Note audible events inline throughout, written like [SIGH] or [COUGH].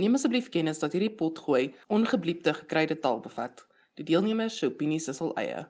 Neem asseblief kennis dat hierdie potgooi ongebliepte gekryde taal bevat. Die deelnemers se opinies is hul eie.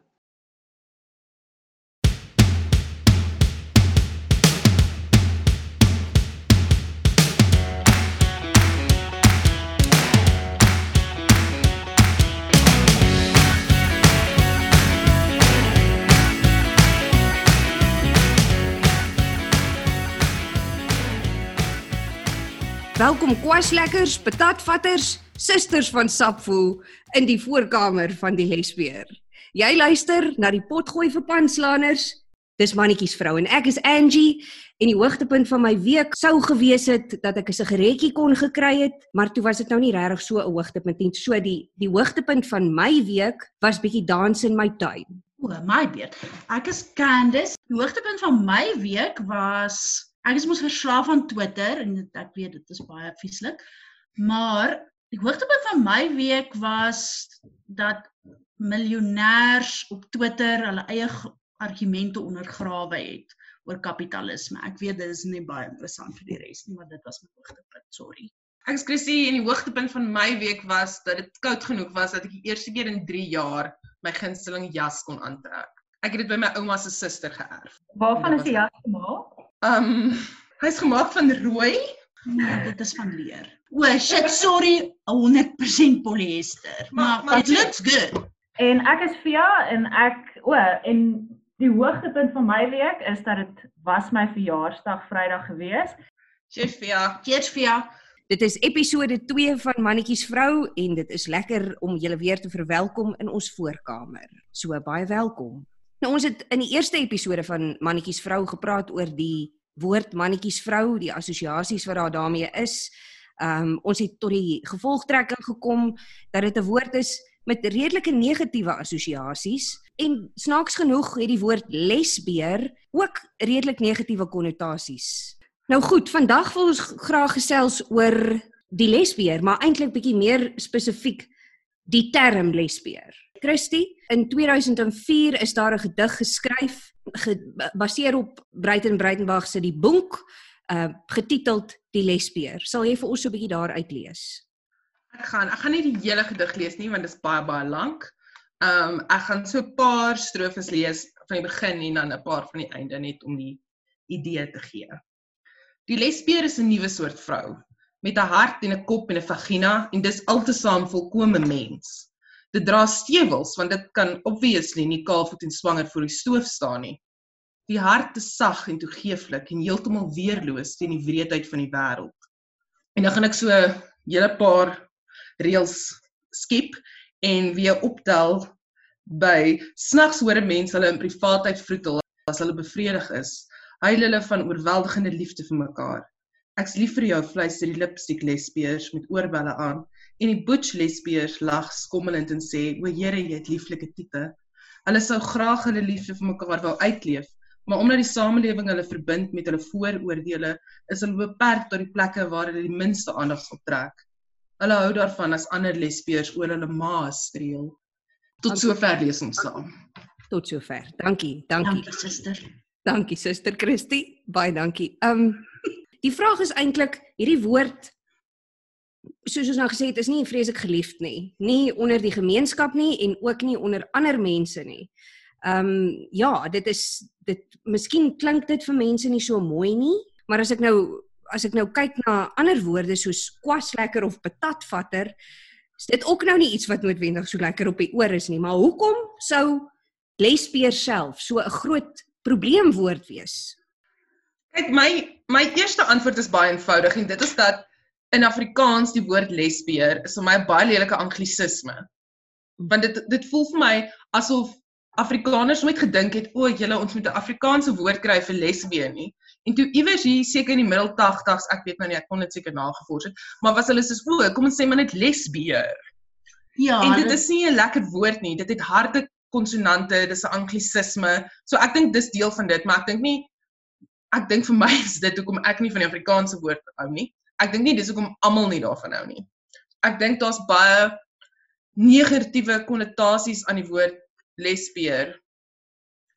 Welkom kwaslekkers, patatvatters, susters van Sapfo in die voorkamer van die lesbeer. Jy luister na die potgooi vir panslaners. Dis mannetjies vrou en ek is Angie en die hoogtepunt van my week sou gewees het dat ek 'n sigaretjie kon gekry het, maar toe was dit nou nie regtig so 'n hoogtepunt nie. So die die hoogtepunt van my week was bietjie dans in my tuin. O, my beurt. Ek is Candice. Die hoogtepunt van my week was ek is mos verslaaf aan Twitter en ek weet dit is baie vieslik. Maar die hoogtepunt van my week was dat miljonêers op Twitter hulle eie argumente ondergrawe het oor kapitalisme. Ek weet dit is nie baie interessant vir die res nie, maar dit was my hoogtepunt, sorry. Ek is Chrissy en die hoogtepunt van my week was dat dit koud genoeg was dat ek die eerste keer in 3 jaar my gunsteling jas kon aantrek. Ek het dit by my ouma se suster geërf. Waarvan is die jas gemaak? Um hy's gemaak van rooi. Nee, dit is van leer. O, shit, sorry, 100% polyester. Maar, maar it looks good. En ek is Via en ek o en die hoogtepunt van my week is dat dit was my verjaarsdag Vrydag gewees. Cheers Via. Cheers Via. Dit is episode 2 van Mannetjies vrou en dit is lekker om julle weer te verwelkom in ons voorkamer. So baie welkom. Nou ons het in die eerste episode van Mannetjies vrou gepraat oor die woord mannetjies vrou, die assosiasies wat daar daarmee is. Ehm um, ons het tot die gevolgtrekking gekom dat dit 'n woord is met redelike negatiewe assosiasies en snaaks genoeg het die woord lesbeer ook redelik negatiewe konnotasies. Nou goed, vandag wil ons graag gesels oor die lesbeer, maar eintlik bietjie meer spesifiek die term lesbeer. Christie, in 2004 is daar 'n gedig geskryf gebaseer op Breiten Breitenberg se die boek uh getiteld Die Lesbeer. Sal jy vir ons so 'n bietjie daar uitlees? Ek gaan ek gaan nie die hele gedig lees nie want dit is baie baie lank. Um ek gaan so 'n paar strofes lees van die begin en dan 'n paar van die einde net om die idee te gee. Die lesbeer is 'n nuwe soort vrou met 'n hart en 'n kop en 'n vagina en dis altesaam volkomme mens. Dit dra stewels want dit kan obviously nie kaalvoet en swanger voor die stoof staan nie. Die hart is sag en toegeeflik en heeltemal weerloos teen die wreedheid van die wêreld. En dan gaan ek so 'n hele paar reëls skep en weer optel by snags hoor mense hulle in privaatheid vroetel as hulle bevredig is. Huil hulle van oorweldigende liefde vir mekaar. Ek's lief vir jou fluister die lipstiek lesbeers met oorbelle aan En die butch lesbiers lag skommelend en sê: "O Here, jy het lieflike tipe." Hulle sou graag hulle liefde vir mekaar wou uitleef, maar omdat die samelewing hulle verbind met hulle vooroordeele, is hulle beperk tot die plekke waar hulle die minste aandag optrek. Hulle hou daarvan as ander lesbiers oor hulle maas streel. Tot sover lees ons saam. Tot sover. Dankie, dankie. Dankie suster. Dankie suster Christie. Baie dankie. Um [LAUGHS] die vraag is eintlik hierdie woord soos ons nou gesê het, is nie vreeslik geliefd nie, nie onder die gemeenskap nie en ook nie onder ander mense nie. Ehm um, ja, dit is dit miskien klink dit vir mense nie so mooi nie, maar as ek nou as ek nou kyk na ander woorde soos kwaslekker of patatvatter, is dit ook nou nie iets wat noodwendig so lekker op die oor is nie, maar hoekom sou lesbeer self so 'n groot probleemwoord wees? Kyk, my my eerste antwoord is baie eenvoudig en dit is dat in Afrikaans die woord lesbeer is vir my 'n baie lelike anglisisme. Want dit dit voel vir my asof Afrikaners nooit gedink het o, julle ons moet 'n Afrikaanse woord kry vir lesbien nie. En toe iewers hier seker in die middel 80s, ek weet nou nie, ek kon dit seker nagevors het, maar was hulle soos o, kom ons sê maar net lesbeer. Ja. En dit is nie 'n lekker woord nie. Dit het harde konsonante, dis 'n anglisisme. So ek dink dis deel van dit, maar ek dink nie ek dink vir my [LAUGHS] is dit hoekom ek nie van die Afrikaanse woord hou nie ek dink nie dis hoekom almal nie daarvan hou nie. Ek dink daar's baie negatiewe konnotasies aan die woord lesbeer.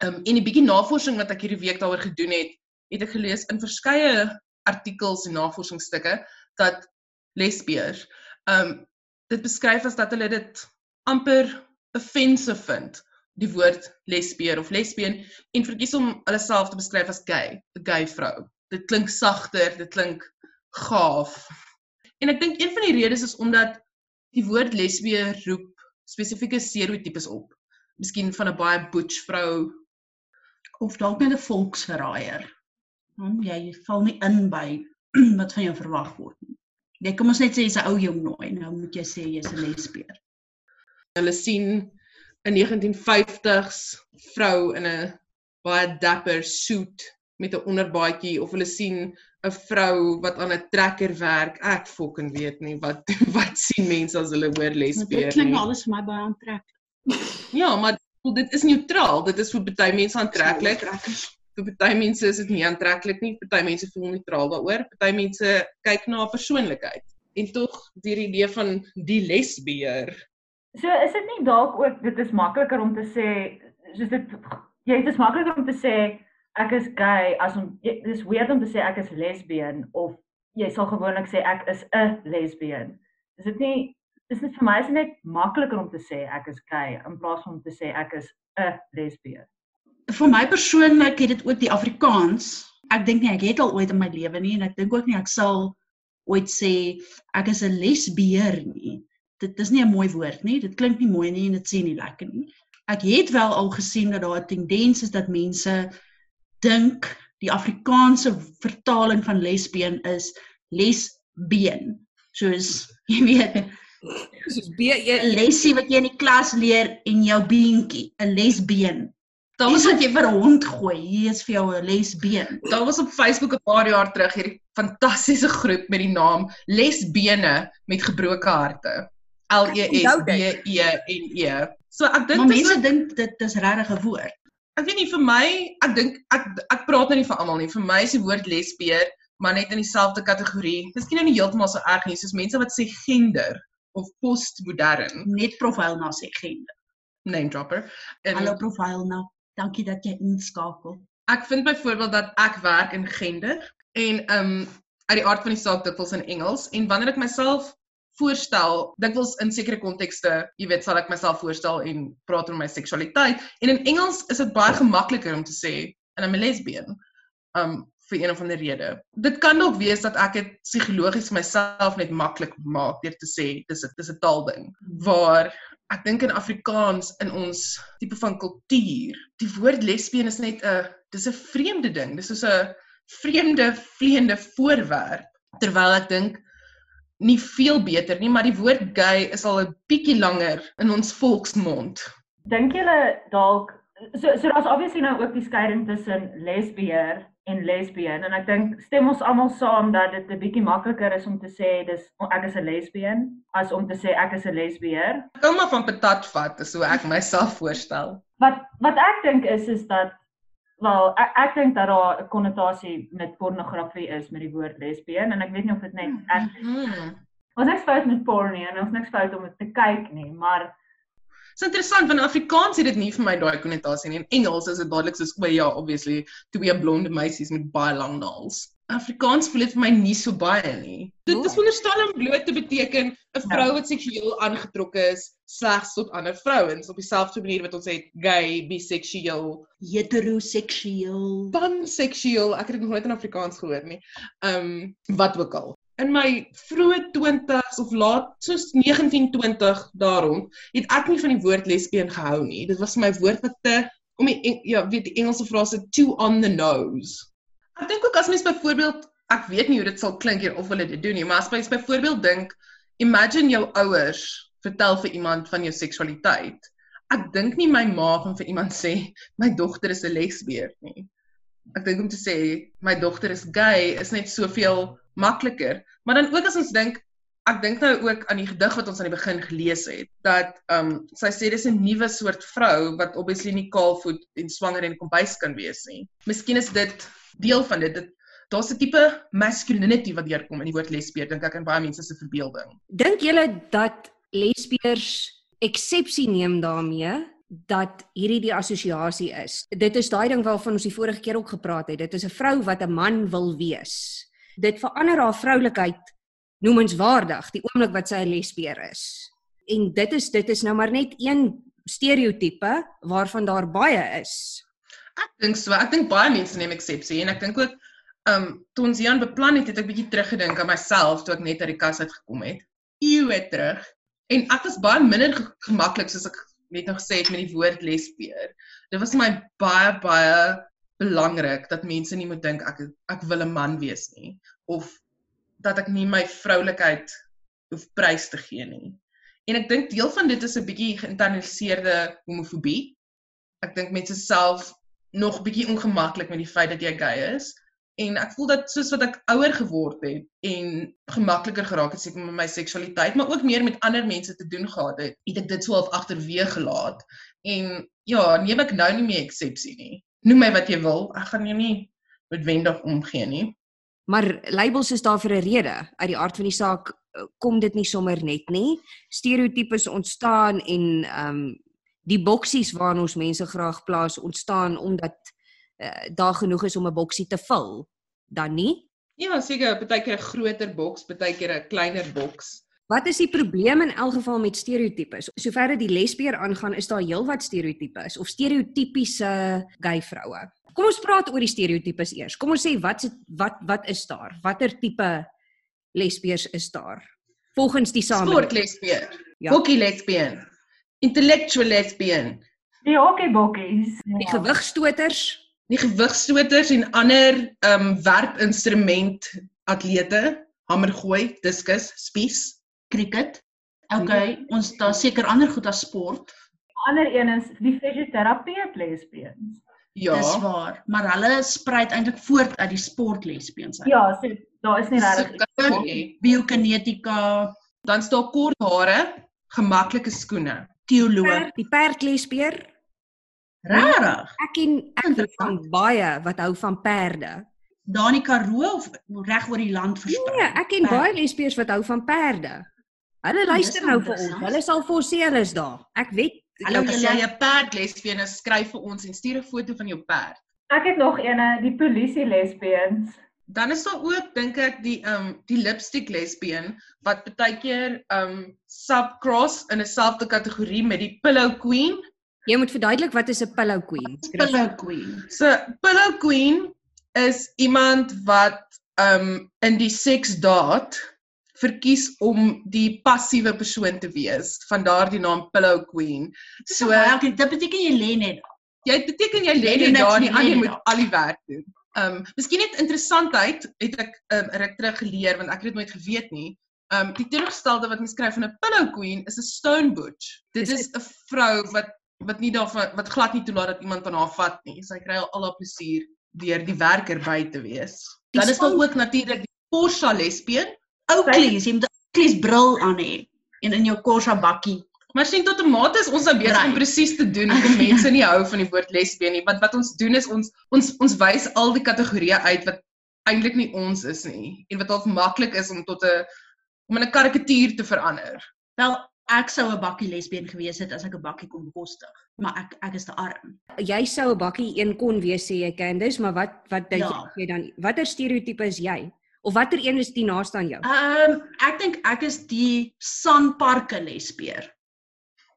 Um en 'n bietjie navorsing wat ek hierdie week daaroor gedoen het, het ek gelees in verskeie artikels en navorsingsstukke dat lesbiers. Um dit beskryf as dat hulle dit amper offensive vind die woord lesbier of lesbien en verkies om hulle self te beskryf as gay, 'n gay vrou. Dit klink sagter, dit klink gaaf. En ek dink een van die redes is omdat die woord lesbier roep spesifieke stereotypes op. Miskien van 'n baie butch vrou of dalk net 'n volksverraaier. Hm, jy val nie in by [CLEARS THROAT] wat van jou verwag word nie. Jy kom ons net sê jy's 'n ou jong nooi, nou moet jy sê jy's 'n lesbier. Hulle sien 'n 1950s vrou in 'n baie dapper suit met 'n onderbaadjie of hulle sien 'n vrou wat aan 'n trekker werk. Ek fucking weet nie wat [LAUGHS] wat sien mense as hulle hoor lesbier Dit klink nie. alles vir my baie aantreklik. Ja, maar dit is neutraal. Dit is vir baie mense aantreklik. Vir baie mense is dit nie aantreklik nie. Party mense voel neutraal daaroor. Party mense kyk na 'n persoonlikheid. En tog deur die idee van die lesbier. So is dit nie dalk ook dit is makliker om te sê soos dit jy dit is makliker om te sê ek is gay as om dis weird om te sê ek is lesbien of jy sal gewoonlik sê ek is 'n lesbien. Is dit nie is dit vir my is dit net makliker om te sê ek is gay in plaas van om te sê ek is 'n lesbien. Vir my persoonlik het dit ook die Afrikaans. Ek dink nie ek het al ooit in my lewe nie en ek dink ook nie ek sal ooit sê ek is 'n lesbier nie. Dit is nie 'n mooi woord nie. Dit klink nie mooi nie en dit sê nie lekker nie. Ek het wel al gesien dat daar 'n tendens is dat mense dink die Afrikaanse vertaling van lesbien is lesbeen. Soos [LAUGHS] jy weet, Soos B E lesie wat jy in die klas leer en jou beentjie, 'n lesbeen. Daar was wat jy vir 'n hond gooi. Hier is vir jou 'n lesbeen. Daar was op Facebook 'n paar jaar terug hierdie fantastiese groep met die naam Lesbene met gebroke harte. L E S B E N E. So ek dink mense dink dit is regtig 'n woord. Ek weet nie vir my, ek dink ek ek praat nou nie vir almal nie. Vir my is die woord lesbier maar net in dieselfde kategorie. Miskien nou nie heeltemal so erg nie, soos mense wat sê gender of postmodern, Net profiel na sê gender. name dropper. En Hallo profiel na. Dankie dat jy inskakel. ek vind byvoorbeeld dat ek werk in gender en um uit die aard van die saak dikwels in Engels en wanneer ek myself voorstel, dikwels in sekere kontekste, jy weet, sal ek myself voorstel en praat oor my seksualiteit en in Engels is dit baie gemakliker om te sê en I'm a lesbian. Um vir een of ander rede. Dit kan dalk wees dat ek dit psigologies vir myself net maklik maak deur te sê dis 'n dis 'n taalding waar ek dink in Afrikaans in ons tipe van kultuur, die woord lesbien is net 'n dis 'n vreemde ding. Dis soos 'n vreemde vleiende voorwerp terwyl ek dink nie veel beter nie, maar die woord gay is al 'n bietjie langer in ons volksmond. Dink julle dalk so so daar's obviously nou ook die skeiding tussen lesbier en lesbien en ek dink stem ons almal saam dat dit 'n bietjie makliker is om te sê dis ek is 'n lesbien as om te sê ek is 'n lesbier. Ek kan maar van patat vat, is hoe ek myself voorstel. Wat wat ek dink is is dat wel ek, ek dink dat daar 'n konnotasie met pornografie is met die woord lesbien en ek weet nie of dit net ek Hmm. ons niks fout met porn nie en ons niks fout om dit te kyk nie, maar Dis interessant want in Afrikaans het dit nie vir my daai konnotasie nie. In Engels is dit dadelik soos o ja, obviously, twee blonde meisies met baie lang naels. Afrikaans voel dit vir my nie so baie nie. Dit is veronderstel om bloot te beteken 'n vrou wat seksueel aangetrokke is slegs tot ander vrouens op dieselfde manier wat ons het gay, biseksueel, Heteroseksueel. panseksueel. Ek het dit nog nooit in Afrikaans gehoor nie. Um wat ook al. In my vroeë 20s of laat soos 1920 daarom het ek nie van die woord lesbien gehou nie. Dit was my woord wat te om die ja, weet die Engelse frase too on the nose. Ek dink ook as mens byvoorbeeld ek weet nie hoe dit sal klink hier of hulle dit doen nie, maar as mens byvoorbeeld dink imagine jou ouers vertel vir iemand van jou seksualiteit. Ek dink nie my ma gaan vir iemand sê my dogter is 'n lesbier nie. Ek dink om te sê my dogter is gay is net soveel makliker. Maar dan ook as ons dink ek dink nou ook aan die gedig wat ons aan die begin gelees het dat ehm um, sy sê dis 'n nuwe soort vrou wat obviously nie kaalvoet en swanger en kombuis kan wees nie. Miskien is dit deel van dit. dit Daar's 'n tipe masculinity wat deurkom in die woord lesbier dink ek in baie mense se verbeelding. Dink julle dat lesbiers eksepsie neem daarmee dat hierdie die assosiasie is? Dit is daai ding waarvan ons die vorige keer ook gepraat het. Dit is 'n vrou wat 'n man wil wees. Dit verander haar vroulikheid noemenswaardig die oomblik wat sy 'n lesbier is. En dit is dit is nou maar net een stereotipe waarvan daar baie is. Ek dink so. Ek dink baie mense neem eksepsie en ek dink ook um toe ons hieraan beplan het, het ek bietjie teruggedink aan myself toe ek net uit die kas uit gekom het. Eeue terug. En ek was baie minder ge gemaklik soos ek net nog gesê het met die woord lesbier. Dit was vir my baie baie belangrik dat mense nie moet dink ek ek wil 'n man wees nie of dat ek nie my vroulikheid hoef prys te gee nie. En ek dink deel van dit is 'n bietjie geïnternaliseerde homofobie. Ek dink mense self nog bietjie ongemaklik met die feit dat jy gay is en ek voel dat soos wat ek ouer geword het en gemakliker geraak het seker met my seksualiteit, maar ook meer met ander mense te doen gehad het, het ek dit so half agterweeg gelaat. En ja, neem ek nou nie meer eksepsie nie. Noem my wat jy wil, ek gaan jou nie noodwendig omgee nie. Maar labels is daar vir 'n rede. Uit die aard van die saak eh, kom dit nie sommer net nie. Stereotypes ontstaan en ehm um, die boksies waarin ons mense graag plaas ontstaan omdat uh, daar genoeg is om 'n boksie te vul. Dan nie? Ja, seker, baie keer 'n groter boks, baie keer 'n kleiner boks. Wat is die probleem in elk geval met stereotypes? Sover dit die lesbier aangaan, is daar heelwat stereotypes of stereotypiese gay vroue. Kom ons praat oor die stereotypes eers. Kom ons sê wat wat wat is daar? Watter tipe lesbiers is daar? Volgens die samelewing. Sportlesbien, Ja. hockey lesbien, intellectual lesbien, Die hockeybokkies. Die gewigstoters. die gewigstoters en ander ehm um, werpinstrument atlete, hamergooi, diskus, spies. Cricket. Okay, ons daar seker ander goed as sport. ander een is die fisioterapeut lesbiens. Ja. Dis waar, maar hulle spruit eintlik voort uit die sportlesbiens uit. Ja, so daar is nie regtig. Biokinetika, Dan staan kort hare, gemaklike skoene. Teoloog. Die perdlesbier. Rarig. Ek ken ek weet van baie wat hou van perde. Daar in die Karoo of reg oor die land versprei. Nee, ek ken Perd. baie lesbiers wat hou van perde. Hulle dis luister nou vir ons. Hulle sal vir ons sê hulle is daar. Ek weet. Hallo, As jy 'n perd lesbien is, skryf vir ons en stuur 'n foto van jou perd. Ek het nog eene, die polisie lesbiens. Dan is daar ook dink ek die ehm um, die lipstick lesbien wat baie keer ehm um, subcross in 'n selfde kategorie met die pillow queen. Jy moet verduidelik wat is 'n pillow queen? Pillow Queen. So pillow queen is iemand wat ehm um, in die seks daad verkies om die passiewe persoon te wees. Van daardie naam pillow queen. So, So dit beteken jy lê net. jy beteken jy lê net daar lê jy net moet al die werk doen. Ehm um, miskien net interessantheid het ek ehm um, ruk terug geleer want ek het dit nooit geweet nie. Ehm um, die teenoorgestelde wat mens skryf van 'n pillow queen is 'n stone butch. Dit Is 'n vrou wat wat nie daarvan wat glad nie toelaat dat iemand van haar vat nie. Sy kry al haar plesier deur die werker by te wees. Dan is daar ook natuurlik die Porsche lesbien. Ouklees, jy moet 'n Ouklees bril aan hê en in jou Corsa bakkie. Maar sien tot 'n mate is ons nou besig om Right. presies te doen hoekom [LAUGHS] mense nie hou van die woord lesbien nie. Want wat ons doen is ons ons ons wys al die kategorieë uit wat eintlik nie ons is nie en wat half maklik is om tot 'n om in 'n karikatuur te verander. Wel, ek sou 'n bakkie lesbien gewees het as ek 'n bakkie kon bekostig, maar ek ek is te arm. Jy sou 'n bakkie een kon wees sê jy Candice, maar wat wat dink Ja. jy dan? Watter stereotipe is jy? Of watter een is die naaste aan jou? Ehm um, ek dink ek is die sanparke lesbeer.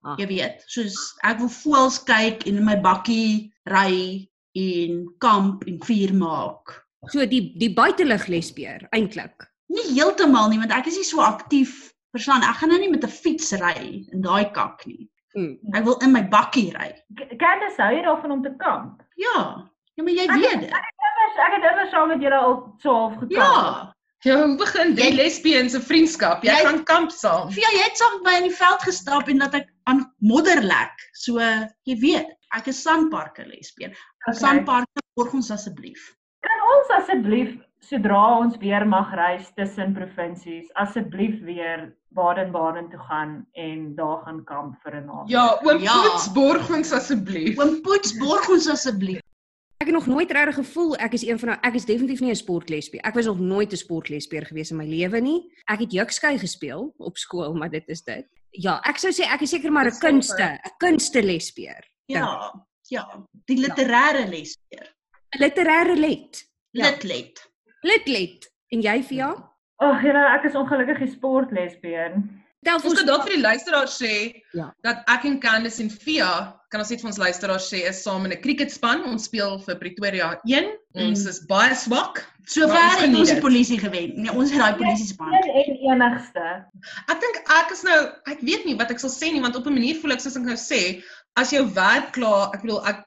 Ah. Jy weet, soos ek wil voels kyk en in my bakkie ry en kamp en vuur maak. So die die buitelug lesbier eintlik. Nie heeltemal nie, want ek is nie so aktief persoon. Ek gaan nou nie met 'n fiets ry in daai kak nie. Mm. Ek wil in my bakkie ry. Candice hou jy daarvan om te kamp? Ja. Ja, maar jy Ek- weet dit. Immers, ek het immers saam met julle al so half gekamp. Ja. Ja, hoe begin die Jy- lesbien se vriendskap? Jy Jy- gaan kamp saam. Ja, jy het saam met my in die veld gestap en dat ek aan modder lek. So jy weet, ek is sanparke lesbien. Okay. Sanparke borg ons asseblief. Kan ons asseblief sodra ons weer mag reis tussen provinsies, asseblief weer Baden-Baden toe gaan en daar gaan kamp vir 'n naweek? Ja, oom Ja. Poets borg ons asseblief. Oom Poets borg ons asseblief. Ek het nog nooit regtig gevoel ek is een van daai ek is definitief nie 'n sportlesbier. Ek was nog nooit 'n sportlesbier gewees in my lewe nie. Ek het jukskei gespeel op skool, maar dit is dit. Ja, ek sou sê ek is seker maar 'n kunste. 'n kunste lesbier. Ja, ja, die literêre lesbeer. 'n Literêre let. Ja. Litlet. Litlet. En jy Via? Ag, julle, ek is ongelukkig 'n sportlesbien. Tel vir Ons ons kan dalk vir die luisteraars sê Ja. dat ek en Candice en Via, kan ons net vir ons luisteraars sê, is saam in 'n cricketspan. Ons speel vir Pretoria 1. Ons Mm. is baie swak. Sover Maar ons het ons die polisie gewen. Nee, ons het daai polisie span. Een en enigste. Ek dink ek is nou, ek weet nie wat ek sal sê nie, want op 'n manier voel ek soos ek nou sê, as jou werk klaar, ek bedoel ek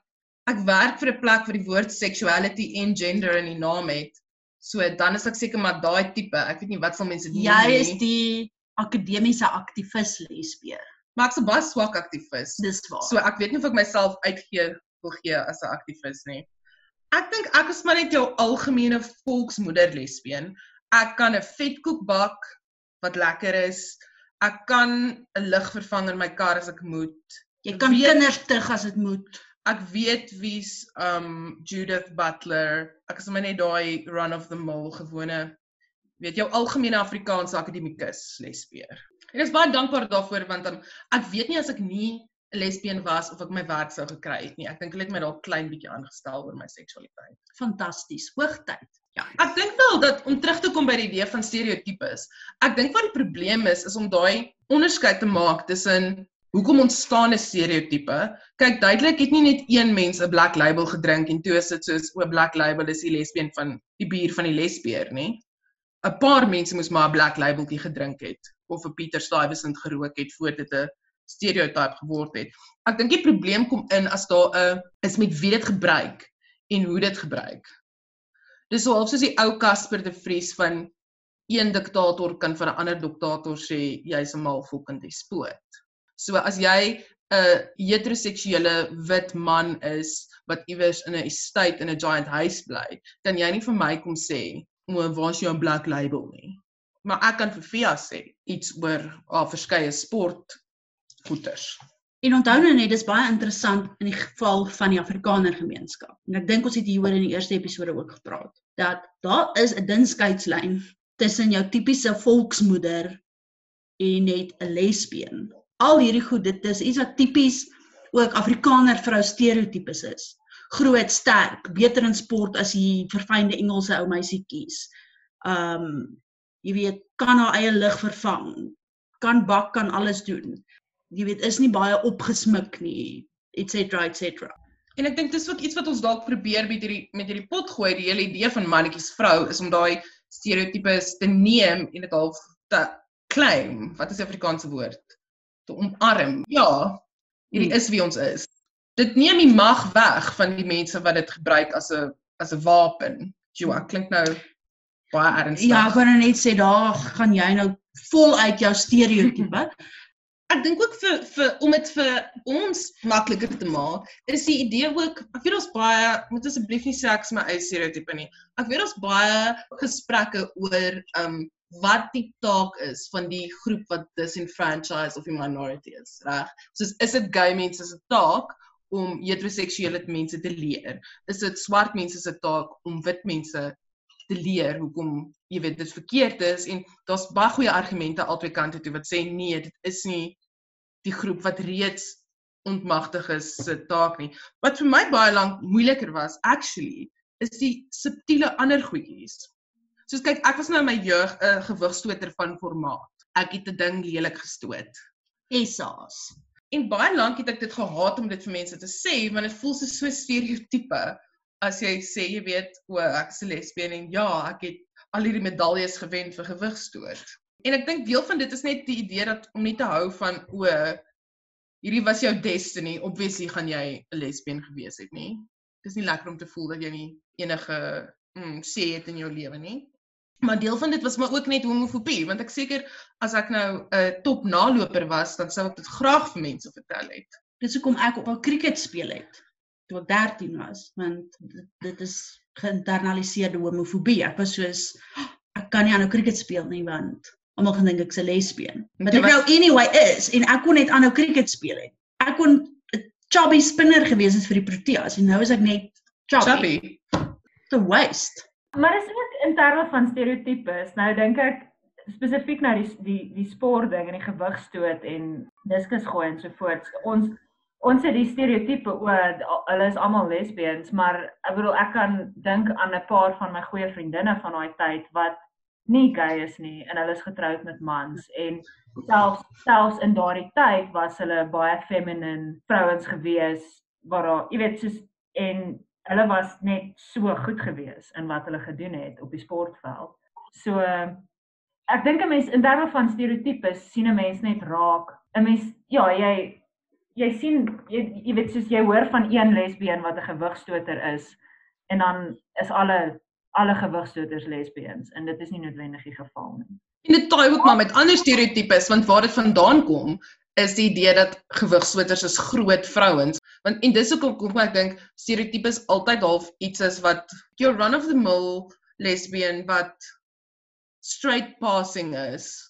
ek werk vir 'n plek waar die woord sexuality en gender in die naam het. So dan is ek seker maar daai tipe. Ek weet nie wat sal mense doen Jy nie. is die akademiese aktivis lesbier. maar ek's 'n baie swak aktivis. Dis waar. So ek weet nie of ek myself uitgee wil gee as 'n aktivis nie. Ek dink ek is maar net jou algemene volksmoeder lesbien. Ek kan 'n vetkoek bak wat lekker is. Ek kan 'n lig vervang in my kar as ek moet. jy kan weet- kinders tug as dit moet. Ek weet wie's um Judith Butler. Ek is maar net daai run of the mill gewone weet jou algemene Afrikaanse akademikus lesbieër. En ek is baie dankbaar daarvoor want um, ek weet nie as ek nie 'n lesbien was of ek my werk sou gekry het nie. Ek dink hulle het my dalk klein bietjie aangestel oor my seksualiteit. Fantasties. Hoogtyd. Ja, ek dink wel dat om terug te kom by die idee van stereotypes. Ek dink wat die probleem is is om daai onderskeid te maak tussen hoekom ontstaan 'n stereotype? Kyk, duidelik het nie net een mens 'n black label gedrink en toe is dit soos o, black label is die lesbien van die bier van die lesbeer, nê? 'n Paar mense moes maar 'n black labeltjie gedrink het of 'n Pieter Stuyvesant gerook het voor dit 'n stereotype geword het. Ek dink die probleem kom in as daar 'n is met wie dit gebruik en hoe dit gebruik. Dis half soos die ou Casper de Vries van een diktator kan vir 'n ander diktator sê jy's 'n malvolkende despoot. So as jy 'n heteroseksuele wit man is wat iewers in 'n estate in 'n giant huis bly, kan jy nie vir my kom sê, "O, waar's jou black label nie?" Maar ek kan vir Via sê iets oor haar verskeie sport goeters. En onthou nou net, dis baie interessant in die geval van die Afrikaner gemeenskap. En ek dink ons het hieroor in die eerste episode ook gepraat dat daar is 'n dun skeidslyn tussen jou tipiese volksmoeder en net 'n lesbien. Al hierdie goed, dit is iets wat tipies ook Afrikaner vrou stereotypes is. Groot, sterk, beter in sport as die verfynde Engelse ou meisietjies. Um jy weet, kan haar eie lig vervang, kan bak, kan alles doen jy weet is nie baie opgesmik nie et cetera et cetera. En ek dink dis ook iets wat ons dalk probeer met hierdie met hierdie pot gooi, die hele idee van mannetjies vrou is om daai stereotypes te neem en dit half te claim. Wat is die Afrikaanse woord? Te omarm. Ja, hierdie Hmm. is wie ons is. Dit neem die mag weg van die mense wat dit gebruik as 'n as 'n wapen. Jo, ek klink nou baie ernstig. Ja, ek wou nou net sê daar gaan jy nou voluit jou stereotype. [LAUGHS] ek dink ook vir vir om dit vir ons makliker te maak, is die idee ook, ek weet ons baie, moet asseblief nie sê ek is my eie stereotype nie. Ek weet ons baie gesprekke oor um wat die taak is van die groep wat disenfranchised of die minority is, reg? Soos is dit gay mense se taak om heteroseksuele mense te leer? Is dit swart mense se taak om wit mense te leer hoekom jy weet dit verkeerd is en daar's baie goeie argumente albei kante toe wat sê nee, dit is nie die groep wat reeds ontmagtig is se taak nie. Wat vir my baie lank moeiliker was actually is die subtiele ander goedjies. Soos kyk, ek was nou in my jeug 'n gewigstoter van formaat. Ek het 'n ding lelik gestoot. Essa's. En baie lank het ek dit gehaat om dit vir mense te sê want dit voel so so stereotype as jy sê jy weet o ek is 'n lesbien en ja, ek het al hierdie medaljes gewen vir gewigstoot. En ek dink deel van dit is net die idee dat om nie te hou van o hierdie was jou destiny, obviously gaan jy 'n lesbien gewees het nie. Dis nie lekker om te voel dat jy nie enige mm, sê het in jou lewe nie. Maar deel van dit was maar ook net homofobie want ek seker as ek nou 'n uh, top naloper was dan sou ek dit graag vir mense vertel het. Dis hoekom ek op 'n cricket speel het toe ek 13 was, want dit, dit is geïnternaliseerde homofobie. Ek was soos ek kan nie aanhou cricket speel nie want almal gaan dink ek's 'n lesbien. Wat ek was- nou anyway is en ek kon net aanhou cricket speel het. Ek kon 'n chubby spinner gewees het vir die Proteas en nou is ek net chubby. Chubby. The waste. Maar dis ook in terme van stereotypes. Nou dink ek spesifiek na die die die sport ding en die gewigstoot en diskus gooi en so voort. Ons ons het die stereotipe o hulle is almal lesbiens, maar ek bedoel ek kan dink aan 'n paar van my goeie vriendinne van daai tyd wat nie gay is nie en hulle is getroud met mans en selfs selfs in daardie tyd was hulle baie feminine vrouens gewees waar daar, jy weet, soos en hulle was net so goed gewees in wat hulle gedoen het op die sportveld. So ek dink 'n mens in terme van stereotypes sien 'n mens net raak. 'n Mens ja, jy jy sien jy, jy weet soos jy hoor van een lesbien wat 'n gewigstoter is en dan is alle alle gewigstoters lesbiens en dit is nie noodwendig die geval nie. En dit taai ook maar met ander stereotypes want waar dit vandaan kom is die idee dat gewigstoters is groot vrouens want en dis hoekom kom ek dink stereotypes altyd half iets is wat your run of the mill lesbien wat straight passing is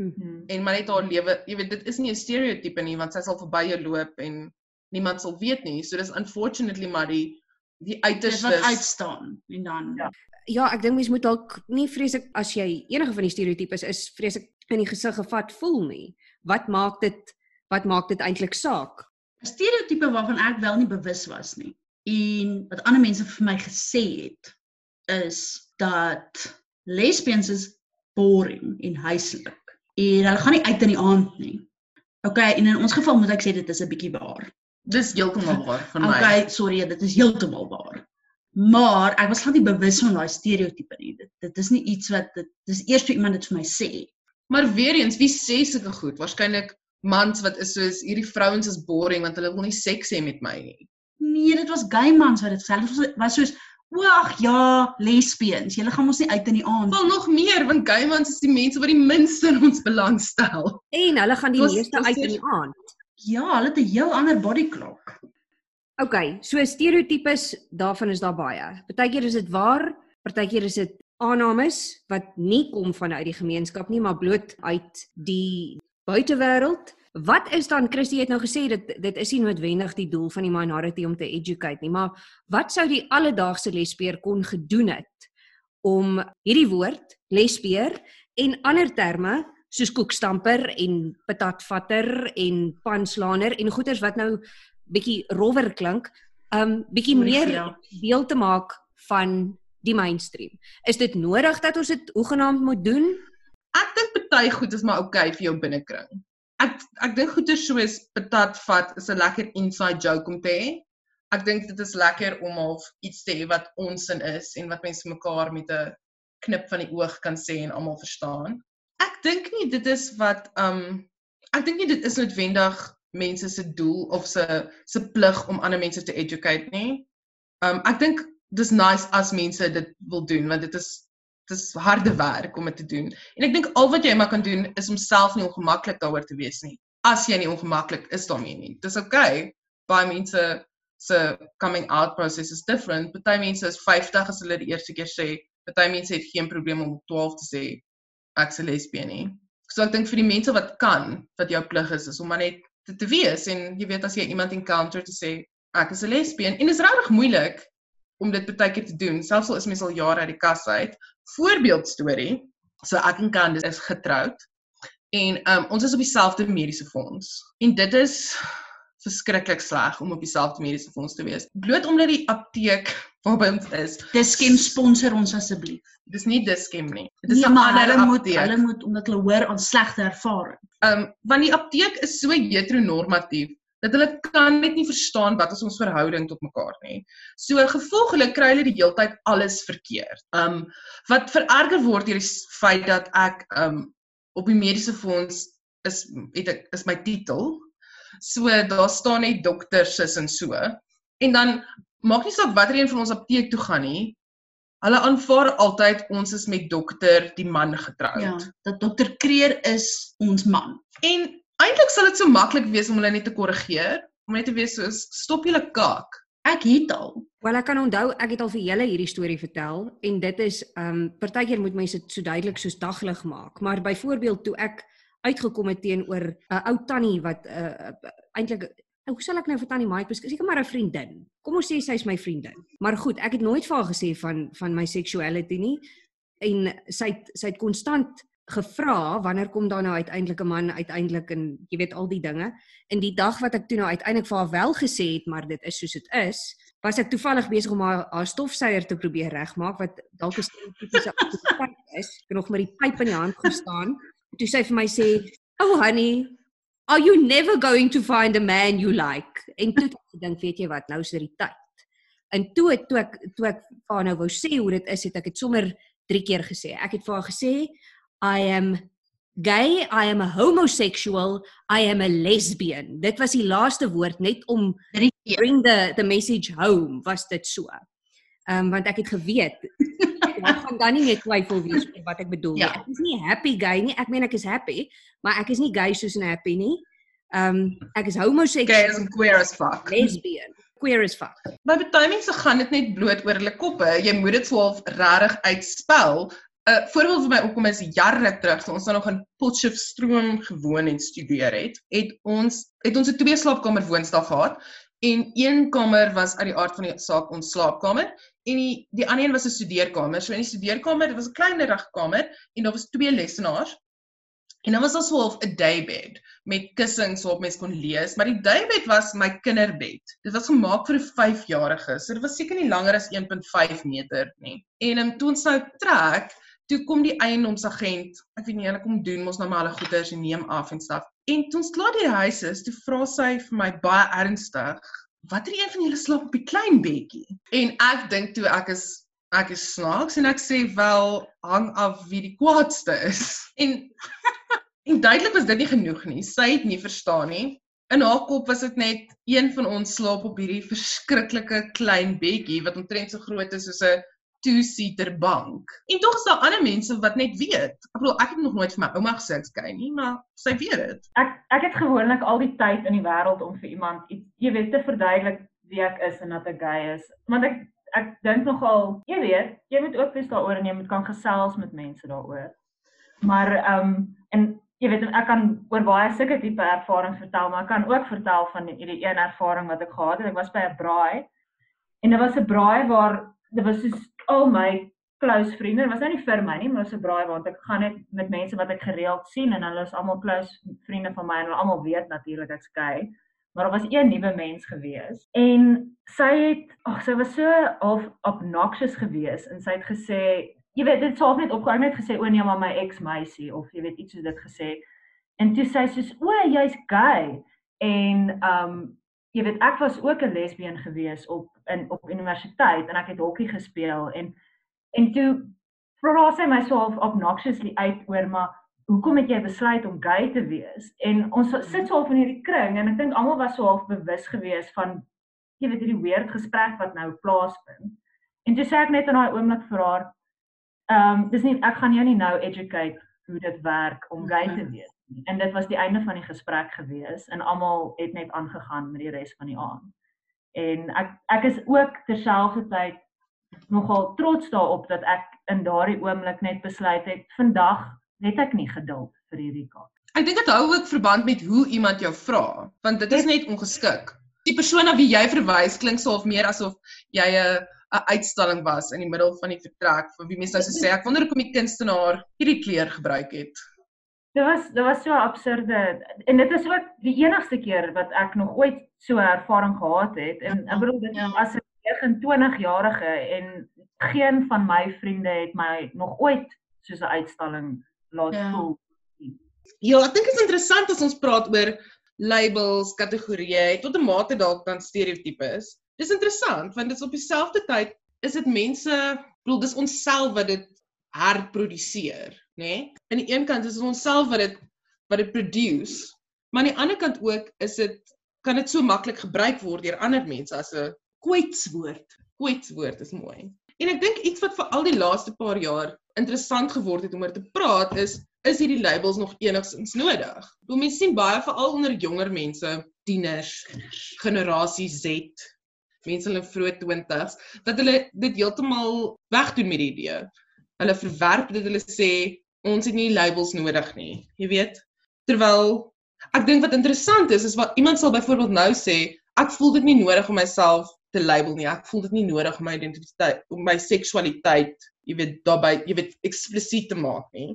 Mhm. en maar net haar lewe, jy weet dit is nie 'n stereotype nie want sy sal verby jou loop en niemand sal weet nie. So dis unfortunately maar die die Dis wat uitstaan en dan Ja. Ja, ek dink mens moet dalk nie vreeslik as jy enige van die stereotypes is vreeslik in die gesig gevat voel nie. Wat maak dit wat maak dit eintlik saak? 'n stereotype waarvan ek wel nie bewus was nie. En wat ander mense vir my gesê het is dat lesbians is boring en huislik. En hulle gaan nie uit in die aand nie. Okay, en in ons geval moet ek sê dit is 'n bietjie waar. Dis heeltemal waar van my. Okay, sorry, dit is heeltemal waar. Maar ek was glad nie bewus van daai stereotype nie. Dit dit is nie iets wat dit dis eers toe iemand dit vir my sê. Maar weer eens, wie sê sulke goed? Waarskynlik mans wat is soos hierdie vrouens is boring want hulle wil nie seks hê met my nie. Nee, dit was gay mans wat dit sê. Dit was, was soos, "Wag, ja, lesbiens. Julle gaan mos nie uit in die aand." Wel nog meer want gay mans is die mense wat die minste in ons belang stel. En hulle gaan die Was- meeste was uit in die aand. Ja, hulle het 'n heel ander body clock. Okay, so stereotypes, daarvan is daar baie. Partykeer is dit waar, partykeer is dit aannames wat nie kom vanuit die gemeenskap nie, maar bloot uit die buitewêreld. Wat is dan Christie het nou gesê dit dit is nie noodwendig die doel van die minority om te educate nie, maar wat sou die alledaagse lesbeer kon gedoen het om hierdie woord lesbeer en ander terme soos koekstamper en patatvatter en panslaner en goeters wat nou bietjie rowwer klink, um bietjie meer deel te maak van die mainstream. Is dit nodig dat ons dit hoegenaamd moet doen? Ek dink party goed is maar okay vir jou binnekring. Ek ek dink goeie soos patat vat is 'n lekker inside joke om te hê. Ek dink dit is lekker om half iets te hê wat onsin is en wat mense mekaar met 'n knip van die oog kan sê en almal verstaan. Ek dink nie dit is wat um ek dink nie dit is noodwendig mense se doel of se se plig om ander mense te educate nie. Um ek dink dis nice as mense dit wil doen want dit is dis harde werk om dit te doen. En ek dink al wat jy maar kan doen is om self nie ongemaklik daaroor te wees nie. As jy nie ongemaklik is daarmee nie. Dis okay. Baie mense se coming out process is different. Party mense is 50 as hulle die eerste keer sê. Party mense het geen probleem om op 12 te sê ek's 'n lesbien nie. So ek dink vir die mense wat kan, wat jou plig is, is om maar net dit te wees en jy weet as jy iemand encounter te sê ek is 'n lesbien en dit is regtig moeilik om dit baie keer te doen, selfs al is mens al jare uit die kas uit. Voorbeeld storie. So ek en Candice is getroud en um, ons is op dieselfde mediese fonds. En dit is verskriklik sleg om op dieselfde mediese fonds te wees. Bloot omdat die apteek waarby ons is, Diskem sponsor ons asseblief. dis nie Diskem nie. Dit is Nee, 'n maar ander hulle moet apteek. hulle moet omdat hulle hoor aan slegte ervaring. Um want die apteek is so heteronormatief dat hulle kan net nie verstaan wat is ons verhouding tot mekaar nie. So gevolglik kry hulle die heeltyd alles verkeerd. Um wat vererger word deur die s- feit dat ek um op die mediese fonds is het ek is my titel. So daar staan net dokter sis en so. En dan maak nie saak watter een van ons apteek toe gaan nie. Hulle aanvaar altyd ons is met dokter die man getroud. Ja, dat dokter Kreer is ons man. En eintlik sal dit so maklik wees om hulle net te korrigeer, om net te wees soos stop julle kaak. Ek het al. Wel ek kan onthou ek het al vir julle hierdie storie vertel en dit is um partykeer moet mense dit so duidelik soos daglig maak. Maar byvoorbeeld toe ek uitgekom het teenoor 'n uh, ou tannie wat 'n uh, eintlik hoe sal ek nou vir tannie Mike beskryf? Seker maar 'n vriendin. Kom ons sê sy's my vriendin. Maar goed, ek het nooit vir haar gesê van van my sexuality nie en sy het sy het konstant gevra wanneer kom daar nou uiteindelik 'n man uiteindelik en jy weet al die dinge. En die dag wat ek toe nou uiteindelik vir haar wel gesê het, maar dit is soos dit is, was ek toevallig besig om haar, haar stofsuier te probeer regmaak wat dalk 'n stereotypiese aktiwiteit is. Ek het nog met die pyp in die hand gestaan. Toe sy vir my sê, "Oh honey, are you never going to find a man you like?" En toe het ek gedink, weet jy wat, nou is dit die tyd. En toe toe ek toe ek vir haar nou wou sê hoe dit is, het ek dit sommer 3 keer gesê. Ek het vir haar gesê, "I am gay, I am a homosexual, I am a lesbian." Dit was die laaste woord net om bring the the message home was dit so. Ehm um, want ek het geweet [LAUGHS] ek gaan dan nie meer twyfel wees oor wat ek bedoel nie. Ja. Ek is nie happy gay nie. Ek meen ek is happy, maar ek is nie gay soos 'n happy nie. Ehm um, ek is Gay homoseksueel, is queer as fuck. lesbian, queer as fuck. By baie mense gaan dit net bloot oor hulle koppe. Jy moet dit swaalf regtig uitspel. 'n uh, Voorbeeld vir my opkom is jare terug, toe ons dan nog in Potchefstroom gewoon en studeer het, het ons het ons 'n twee slaapkamer woonstel gehad en een kamer was uit die aard van die saak ons slaapkamer en die die ander een was 'n studeerkamer. So in die studeerkamer, dit was 'n kleiner kamer en daar was twee lesenaars. En dan was daar so 'n daybed met kussings waarop mens kon lees, maar die daybed was my kinderbed. Dit was gemaak vir 'n 5-jarige, so dit was seker nie langer as 1.5 meter nie. En um, toe ons nou trek, toe kom die eiendomsagent, ek weet nie, hulle kom doen mos nou maar hulle goeders en neem af en staf. En toe ons klaar die huis is, toe vra sy vir my baie ernstig, "Watter een van julle slaap op die klein bedjie?" En ek dink toe ek is ek is snaaks en ek sê wel hang af wie die kwaadste is. [LAUGHS] En en duidelik was dit nie genoeg nie. Sy het nie verstaan nie. In haar kop was dit net een van ons slaap op hierdie verskriklike klein bedjie wat omtrent so groot is soos 'n two-seater bank. En tog is daar ander mense wat net weet. Ek bedoel, ek het nog nooit vir my ouma gesê ek's gay nie, maar sy weet dit. Ek ek het gewoonlik al die tyd in die wêreld om vir iemand iets jy weet te verduidelik wie ek is en dat ek gay is. Want ek ek dink nogal, jy weet, jy moet ook wees daaroor en jy moet kan gesels met mense daaroor. Maar ehm um, en jy weet ek kan oor baie sulke tipe ervarings vertel, maar ek kan ook vertel van hierdie een ervaring wat ek gehad het. Ek was by 'n braai en dit was 'n braai waar dit was soos al my close vriende. Was nou nie vir my nie, maar 'n braai waar ek gaan net met mense wat ek gereeld sien en hulle is almal close vriende van my en hulle almal weet natuurlik ek's gay. Maar daar was een nuwe mens gewees en sy het ag sy was so half obnoxious gewees en sy het gesê jy weet dit sou net opgehou net gesê o nee maar my ex meisie of jy weet iets soos dit gesê. En toe sê sy soos o jy's gay en um jy weet ek was ook 'n lesbien gewees op in op universiteit en ek het hokkie gespeel en en toe vra sy my so half obnoxiously uit oor maar hoekom het jy besluit om gay te wees? En ons sit so half in hierdie kring en ek dink almal was so half bewus gewees van jy weet hierdie weird gesprek wat nou plaasvind. En toe sê ek net in daai oomblik vir haar ehm um, dis nie ek gaan jou nie nou educate hoe dit werk om gay te wees nie. En dit was die einde van die gesprek gewees en almal het net aangegaan met die res van die aand. En ek ek is ook terselfdertyd nogal trots daarop dat ek in daardie oomblik net besluit het vandag het ek nie geduld vir hierdie kat. Ek dink dit hou ook verband met hoe iemand jou vra, want dit is net ongeskik. Die persoon na wie jy verwys klink so of meer asof jy 'n 'n uitstalling was in die middel van die vertrek vir wie mense nou so sê ek wonder hoekom die kunstenaar hierdie kleur gebruik het. Dit was dit was so absurde en dit is ook die enigste keer wat ek nog ooit so 'n ervaring gehad het en ek bedoel dit Ja. as 'n 29-jarige en geen van my vriende het my nog ooit soos 'n uitstalling laat Ja. voel. Ja, ek dink dit is interessant as ons praat oor labels, kategorieë, tot 'n mate dalk dan stereotypes. Dis interessant want dit is op dieselfde tyd is dit mense, ek bedoel dis onsself wat dit herproduseer, nê? Nee? Aan die een kant is dit onsself wat dit wat dit produce, maar aan die ander kant ook is dit kan dit so maklik gebruik word deur ander mense as 'n kwetswoord. Kwetswoord is mooi. En ek dink iets wat vir al die laaste paar jaar interessant geword het om oor te praat is is hierdie labels nog enigstens nodig? Hoe mense sien baie veral onder jonger mense, tieners, generasie Z, mense in hulle vroeë 20's, dat hulle dit heeltemal wegdoen met die idee. Hulle verwerp dit, hulle sê ons het nie labels nodig nie. Jy weet, terwyl ek dink wat interessant is is wat iemand sal byvoorbeeld nou sê, ek voel dit nie nodig om myself te label nie. Ek voel dit nie nodig om my identiteit, om my seksualiteit, jy weet, daarbey, jy weet, eksplisiet te maak nie.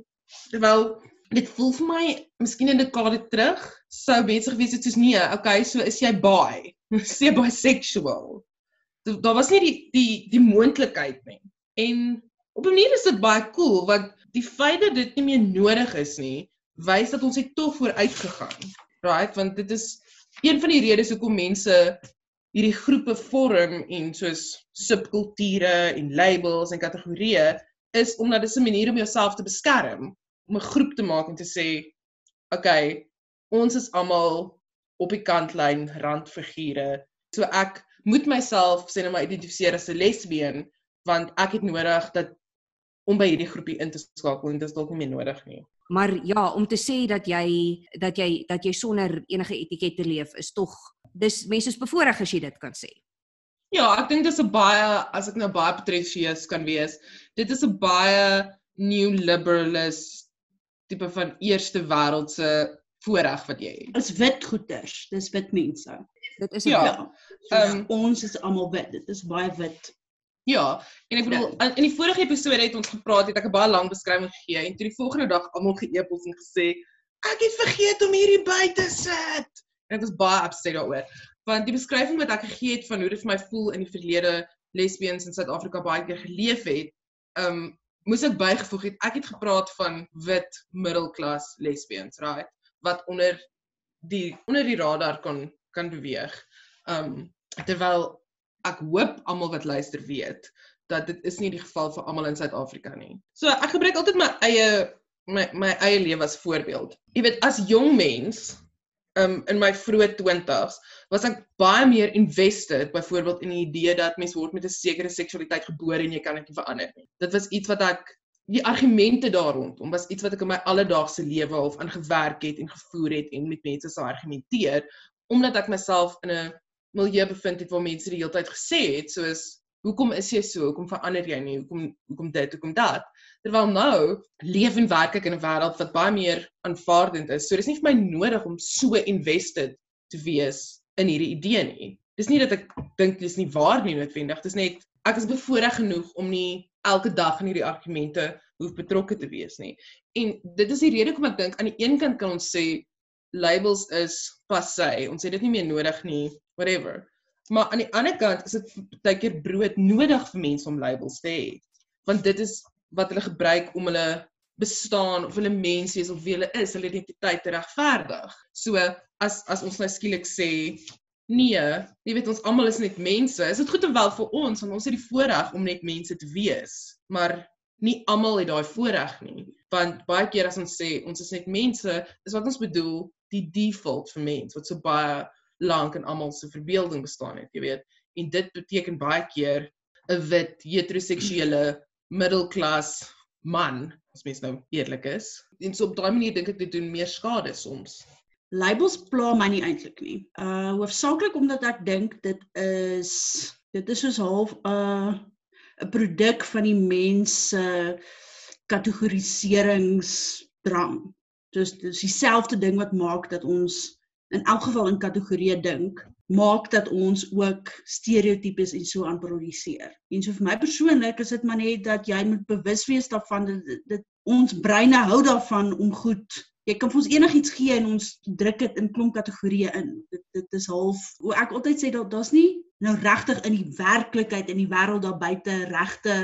Terwyl dit voel vir my, miskien 'n dekade terug, sou mense gewees het soos nee, okay, so is jy bi. [LAUGHS] Jy bisexual? daar was nie die die die moontlikheid nie. En op 'n manier is dit baie cool want die feit dat dit nie meer nodig is nie, wys dat ons het tog vooruit gegaan. Right? Want dit is een van die redes hoekom mense hierdie groepe vorm en soos subkulture en labels en kategorieë is omdat dit 'n manier om jouself te beskerm, om 'n groep te maak en te sê, okay, ons is almal op die kantlyn randfigure. So ek moet myself sê nou maar identifiseer as 'n lesbien want ek het nodig dat om by hierdie groepie in te skakel en dit is dalk nie meer nodig nie. Maar ja, om te sê dat jy dat jy dat jy sonder enige etikette leef is tog dis mense is bevoordeel as jy dit kan sê. Ja, ek dink dis 'n baie as ek nou baie pretensieus kan wees, dit is 'n baie new liberalist tipe van eerste wêreldse voorreg wat jy het. Is wit goeters, dis wit mense. Dit is Ja. ja. Ehm, um, ons is almal wit. Dit is baie wit. Ja, en ek bedoel in in die vorige episode het ons gepraat, het ek 'n baie lang beskrywing gegee en toe die volgende dag almal ge-epos en gesê, ek het vergeet om hierdie by te sit. En ek was baie upset daaroor, want die beskrywing wat ek gegee het van hoe dit vir my voel in die verlede lesbiens in Suid-Afrika baie keer geleef het, um moes ek bygevoeg het ek het gepraat van wit middelklas lesbiens, right? Wat onder die onder die radar kan kan beweeg. Um terwyl ek hoop almal wat luister weet dat dit is nie die geval vir almal in Suid-Afrika nie. So ek gebruik altyd my eie my my eie lewe as voorbeeld. Jy weet as jong mens um in my vroeë 20's was ek baie meer invested byvoorbeeld in die idee dat mens word met 'n sekere seksualiteit gebore en jy kan dit nie verander nie. Dit was iets wat ek die argumente daar rondom was iets wat ek in my alledaagse lewe half aan gewerk het en gevoer het en met mense sou argumenteer omdat ek myself in 'n milieu bevind het waar mense die hele tyd gesê het soos hoekom is jy so? Hoekom verander jy nie? Hoekom hoekom dit? Hoekom dat? Terwyl nou leef en werk ek in 'n wêreld wat baie meer aanvaardend is. So dis nie vir my nodig om so invested te wees in hierdie idee nie. Dis nie dat ek dink dis nie waar nie noodwendig. Dis net ek is bevoordeel genoeg om nie elke dag in hierdie argumente hoef betrokke te wees nie. En dit is die rede hoekom ek dink aan die een kant kan ons sê labels is passé. Ons het dit nie meer nodig nie, whatever. Maar aan die ander kant is dit baie keer brood nodig vir mense om labels te hê. Want dit is wat hulle gebruik om hulle bestaan of hulle mens is of wie hulle is, hulle identiteit te regverdig. So as as ons nou skielik sê nee, jy weet ons almal is net mense, is dit goed en wel vir ons want ons het die voorreg om net mense te wees, maar nie almal het daai voorreg nie. Want baie keer as ons sê ons is net mense, is wat ons bedoel die default vir mens wat so baie lank in almal se verbeelding bestaan het, jy weet. En dit beteken baie keer 'n wit heteroseksuele middelklas man, as mens nou eerlik is. En so op daai manier dink ek dit doen meer skade soms. Labels pla my nie eintlik nie. Uh hoofsaaklik omdat ek dink dit is dit is soos half 'n uh, 'n produk van die mens se kategoriseringsdrang. Dus dis dieselfde ding wat maak dat ons in elk geval in kategorieë dink, maak dat ons ook stereotypes en so aan produseer. En so vir my persoonlik is dit maar net dat jy moet bewus wees daarvan dat dit, dit ons breine hou daarvan om goed Jy kan vir ons enigiets gee en ons druk dit in klomp kategorieë in. Dit dit is half hoe ek altyd sê dat daar's nie nou regtig in die werklikheid in die wêreld daar buite regte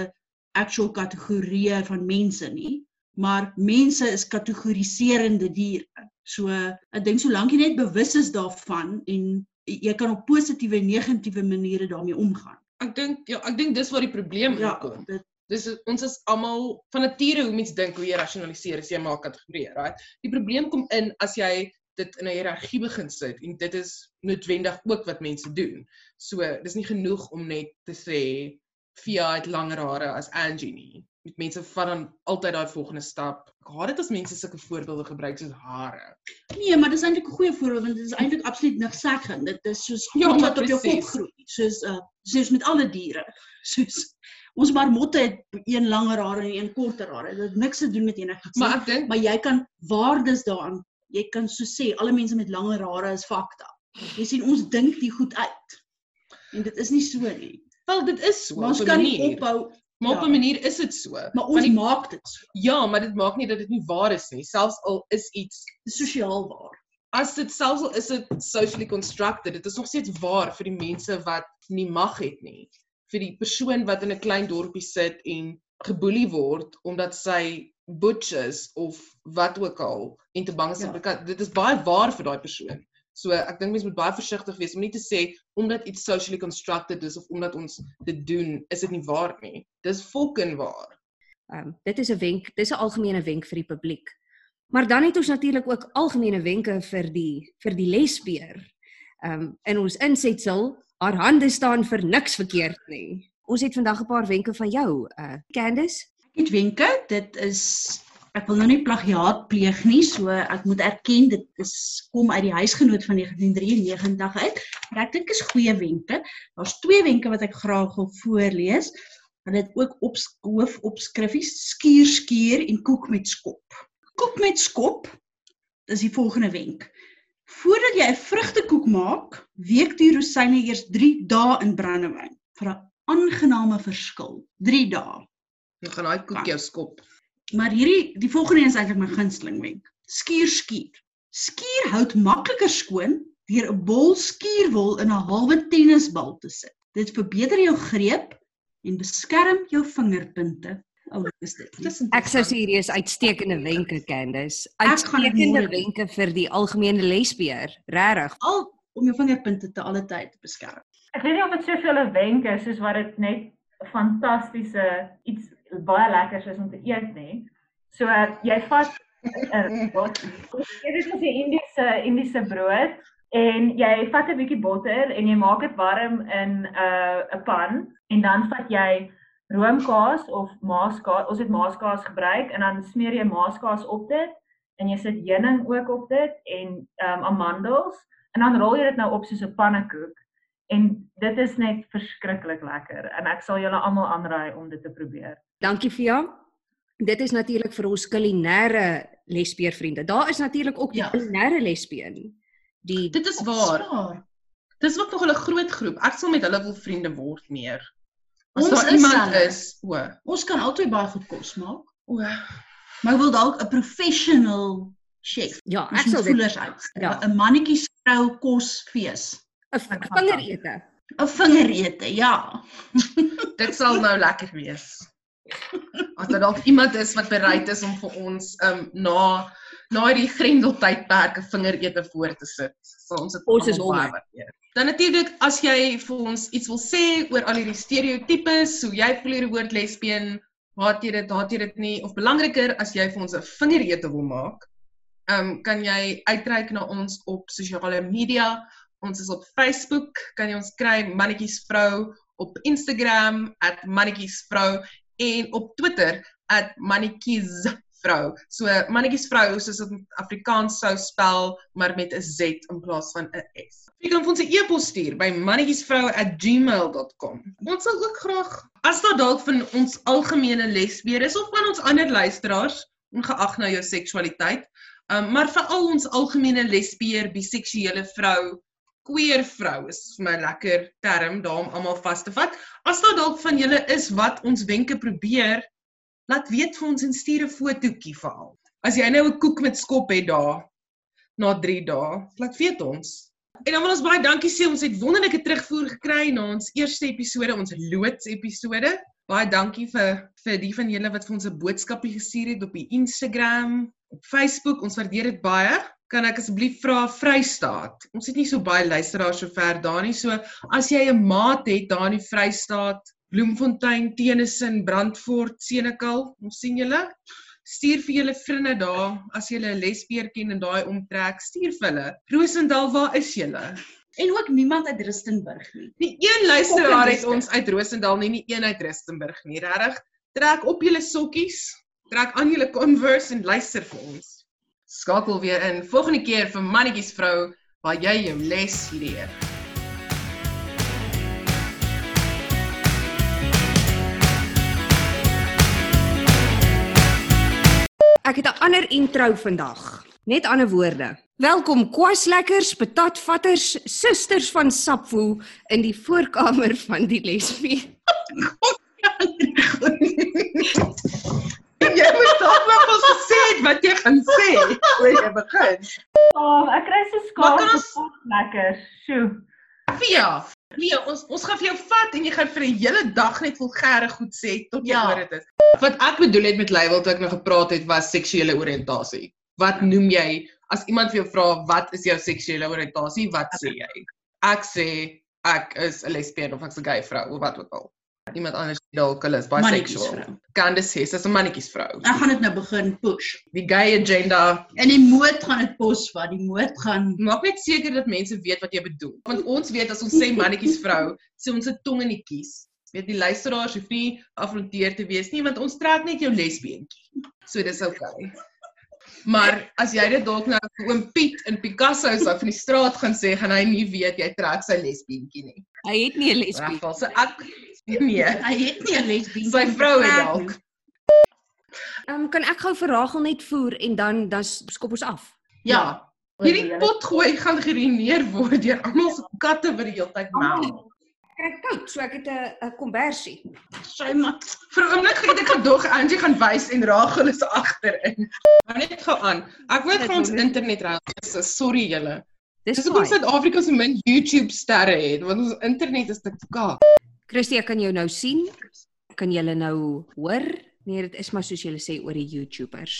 actual kategorieë van mense nie, maar mense is kategoriserende diere. So ek dink solank jy net bewus is daarvan en jy kan op positiewe en negatiewe maniere daarmee omgaan. Ek dink ja, ek dink dis waar die probleem Ja, inkom. dit Dis ons is almal van nature hoe mens dink hoe jy rasionaliseer as jy maak kategorieë, right? Die probleem kom in as jy dit in 'n hiërargie begin sit en dit is noodwendig ook wat mense doen. So dis nie genoeg om net te sê Fia het langer hare as Angie nie. Met mense vat dan altyd daai volgende stap. Ek haat dit as mense sulke voorbeelde gebruik soos hare. Nee, maar dis eintlik 'n goeie voorbeeld want dit is eintlik absoluut niks seggend. Dit is soos Ja, goed maar wat op jou kop groei. Soos uh soos met alle diere. [LAUGHS] Soos ons marmotte het een langer hare en een korter hare. Dit het niks te doen met enigiets nie. Maar ek dink maar jy kan waardes daaraan. Jy kan so sê alle mense met langer hare is fakta. Jy sien ons dink die goed uit. En dit is nie so nie. wel dit is so. Maar ons kan nie ophou, Maar op ja. 'n manier is dit so. maar ons die- maak dit so. Ja, maar dit maak nie dat dit nie waar is nie. Selfs al is iets sosiaal waar. as dit selfs al is dit socially constructed, dit is nog steeds waar vir die mense wat nie mag het nie. Vir die persoon wat in 'n klein dorpie sit en geboelie word omdat sy butch is of wat ook al en te bang is om Ja. ja. dit is baie waar vir daai persoon. So ek dink mense moet baie versigtig wees om nie te sê omdat iets socially constructed is of omdat ons dit doen, is dit nie waar nie. Dis fucking waar. Ehm um, dit is 'n wenk, dis 'n algemene wenk vir die publiek. Maar dan het ons natuurlik ook algemene wenke vir die vir die lesbeer. Ehm um, in ons insetsel, haar hande staan vir niks verkeerd nie. Ons het vandag 'n paar wenke van jou, uh Candice. Ek het wenke, dit is ek wil nou nie plagiaat pleeg nie, so ek moet erken dit is kom uit die huisgenoot van 1993 uit. Maar ek dink is goeie wenke. Daar's twee wenke wat ek graag wil voorlees. Want dit ook op hoof opskriffies skuur skuur en koek met skop. Koek met skop is die volgende wenk. Voordat jy 'n vrugtekoek maak, week die rosyne eers 3 dae in brandewyn vir 'n aangename verskil. 3 dae. Dan gaan daai koek jou skop. Maar hierdie die volgende een is eintlik my gunsteling wenk. Skuur skuur. Skuur hout makliker skoon deur 'n bol skuurwol in 'n halwe tennisbal te sit. Dit verbeter jou greep en beskerm jou vingerpunte. Ou, wat is dit? nie? Ek sou sê hierdie is uitstekende wenke, Candice. Ek gaan dit Uitstekende wenke vir die algemene lesbeer. Regtig. al om jou vingerpunte te alle tyd te beskerm. Ek weet nie of dit soveel 'n wenk is soos wat dit net fantastiese iets baie lekkers is om te eet nie. So uh, jy vat 'n wat dit is 'n Indiese Indiese brood en jy vat 'n bietjie botter en jy maak dit warm in 'n uh, 'n pan en dan vat jy roomkaas of maaskaas. Ons het maaskaas gebruik en dan smeer jy maaskaas op dit en jy sit heuning ook op dit en um, amandels en dan rol jy dit nou op soos 'n pannekoek en dit is net verskriklik lekker en ek sal julle almal aanraai om dit te probeer. Dankie vir jou. Dit is natuurlik vir ons kulinaire lesbeervriende. Daar is natuurlik ook die ja. kulinaire lesbeen. Die Dit is waar. Star. Dis ook nog 'n groot groep. Ek sal met hulle wil vriende word meer. As ons daar is iemand hulle. is, o. Ons kan altyd baie goed kos maak. O. Maar wil dalk 'n professional chef. Ja, ek sal dit. Ja. 'n Mannetjie se vrou kosfees. 'n Vingerete. 'n Vingerete, ja. dit sal nou lekker wees. As daar dalk iemand is wat bereid is om vir ons um na na hierdie grendeltydperk 'n vingerete voor te sit, sal ons dit Ons is baie waardeer. Dan natuurlik as jy vir ons iets wil sê oor al hierdie stereotypes, hoe jy voel oor die woord lesbien, haat jy dit, haat jy dit nie of belangriker as jy vir ons 'n vingerete wil maak, um kan jy uitreik na ons op sosiale media. Ons is op Facebook, kan jy ons kry mannetjies vrou op Instagram @mannetjiesvrou en op Twitter @mannetjiesvrou. So mannetjiesvrou soos dit in Afrikaans sou spel, maar met 'n Z in plaas van 'n S. Jy kan ons 'n e-pos stuur by mannetjiesvrou@gmail.com. Ons sal ook graag as daar dalk van ons algemene lesbeer is of van ons ander luisteraars, ongeag nou jou seksualiteit, um, maar veral ons algemene lesbeer, biseksuele vrou, queer vrou is vir my lekker term daar om almal vas te vat. As daar dalk van julle is wat ons wenke probeer, laat weet vir ons en stuur 'n fotootjie veral. As jy nou 'n koek met skop het daar na 3 dae, laat weet ons. En dan wil ons baie dankie sê ons het wonderlike terugvoer gekry na ons eerste episode, ons loods episode. Baie dankie vir vir die van julle wat vir ons 'n boodskapie gestuur het op die Instagram, op Facebook. Ons waardeer dit baie. Kan ek asseblief vra Vrystaat? Ons het nie so baie luisteraars sover daar nie. So as jy 'n maat het daar in die Vrystaat, Bloemfontein, Tennyson, Brandfort, Senekal, ons sien julle. Stuur vir julle vriende daar as jy 'n lesbeer ken in daai omtrek, stuur vir hulle. Rosendal, waar is julle? En ook niemand uit Rustenburg nie. Nie een luisteraar het ons uit Rosendal nie, nie een uit Rustenburg nie. Regtig, trek op julle sokkies, trek aan julle Converse en luister vir ons. Skakel weer in volgende keer vir mannetjies vrou waar jy jou les leer. Ek het 'n ander intro vandag. Net ander woorde. Welkom kwaslekkers, patatvatters, susters van Sapwoe in die voorkamer van die lesbie. [LAUGHS] [LAUGHS] jy moet dalk vir ons gesê het wat jy gaan sê voor jy begin. Oh, ek kry so skaars ons- gepot lekker. Sjoe. Via. Via, ons ons gaan vir jou vat en jy gaan vir 'n hele dag net vulgêre goed sê tot jy Ja. oor dit is. Wat ek bedoel het met label toe ek nou gepraat het was seksuele oriëntasie. Wat noem jy as iemand vir jou vra wat is jou seksuele oriëntasie? Wat sê jy? Ek sê ek is 'n lesbien of ek's 'n gay vrou of wat ook al. Iemand anders sê dalk hulle is bisexual. vrou. Candice sê sy's 'n mannetjies vrou. Ek gaan dit nou begin push. Die gay agenda En die moed gaan dit pos vat. Die moed gaan Maak net seker dat mense weet wat jy bedoel. Want ons weet as ons sê mannetjies vrou, sê ons se tong in die kies. Weet die luisteraars hoef nie afronteer te wees nie want ons trek net jou lesbientjie. So dis oukei. Maar as jy dit dalk nou vir oom Piet in Picasso sou van die straat gaan sê, gaan hy nie weet jy trek sy lesbientjie nie. Hy het nie 'n lesbie. Regval. So ek [LAUGHS] nee, hy het nie 'n lesbien. sy vrou het dalk. Ehm um, kan ek gou vir Rachel net voer en dan dan skop ons af. Ja. Hierdie pot gooi gaan gerineer word deur almal se katte wat die hele tyd mel. Kry koud, so ek het 'n 'n kombersie. Sy maar Vir 'n oomblik het ek gedog Angie gaan wys en Rachel is agterin. Maar net gou aan. Ek net vir ons internet raak. Sorry julle. Dis hoekom. Suid-Afrika so min YouTube sterre het, want ons internet is te kak. Christie, ek kan jou nou sien. Kan julle nou hoor? Nee, dit is maar soos julle sê oor die YouTubers.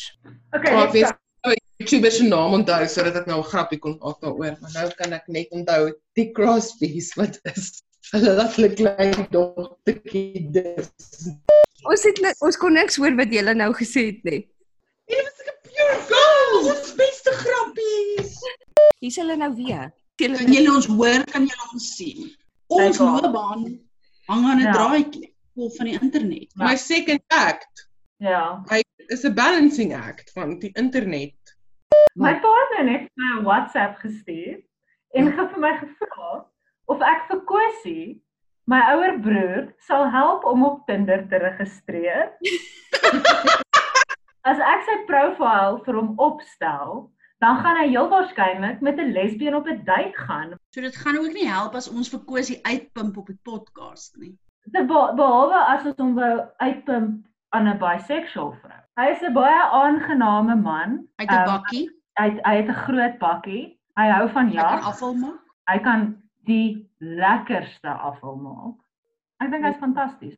Okay. Maar ek weet nou 'n YouTuber se naam onthou sodat ek nou 'n grappie kon maak daaroor, maar nou kan ek net onthou die Crosby's wat is. Hulle laat hulle klein dogtertjie dis. Ons het ons kon niks hoor wat julle nou gesê het nie. Dit was 'n pure gold. Ons beste grappies. Hier's hulle nou weer. Kan julle ons hoor, kan julle ons sien. Ons loopbaan hang aan 'n Ja. draadjie vol van die internet. My second act Ja. is 'n balancing act van die internet. My pa het nou net my 'n WhatsApp gestuur en ge vir my gevra of ek vir Kosie, my ouer broer, sal help om op Tinder te registreer. [LAUGHS] As ek sy profiel vir hom opstel, dan gaan hy heel waarskynlik met 'n lesbien op 'n date gaan. So dit gaan ook nie help as ons vir Kosie uitpimp op die podcast nie. Be- behalwe as ons hom wou uitpimp aan 'n bisexual vrou. Hy is 'n baie aangename man. Uit 'n Ehm, bakkie, Hy het, hy het 'n groot bakkie. Hy hou van hy kan jag. afval maak. Hy kan die lekkerste afval maak. Ek dink hy's fantasties.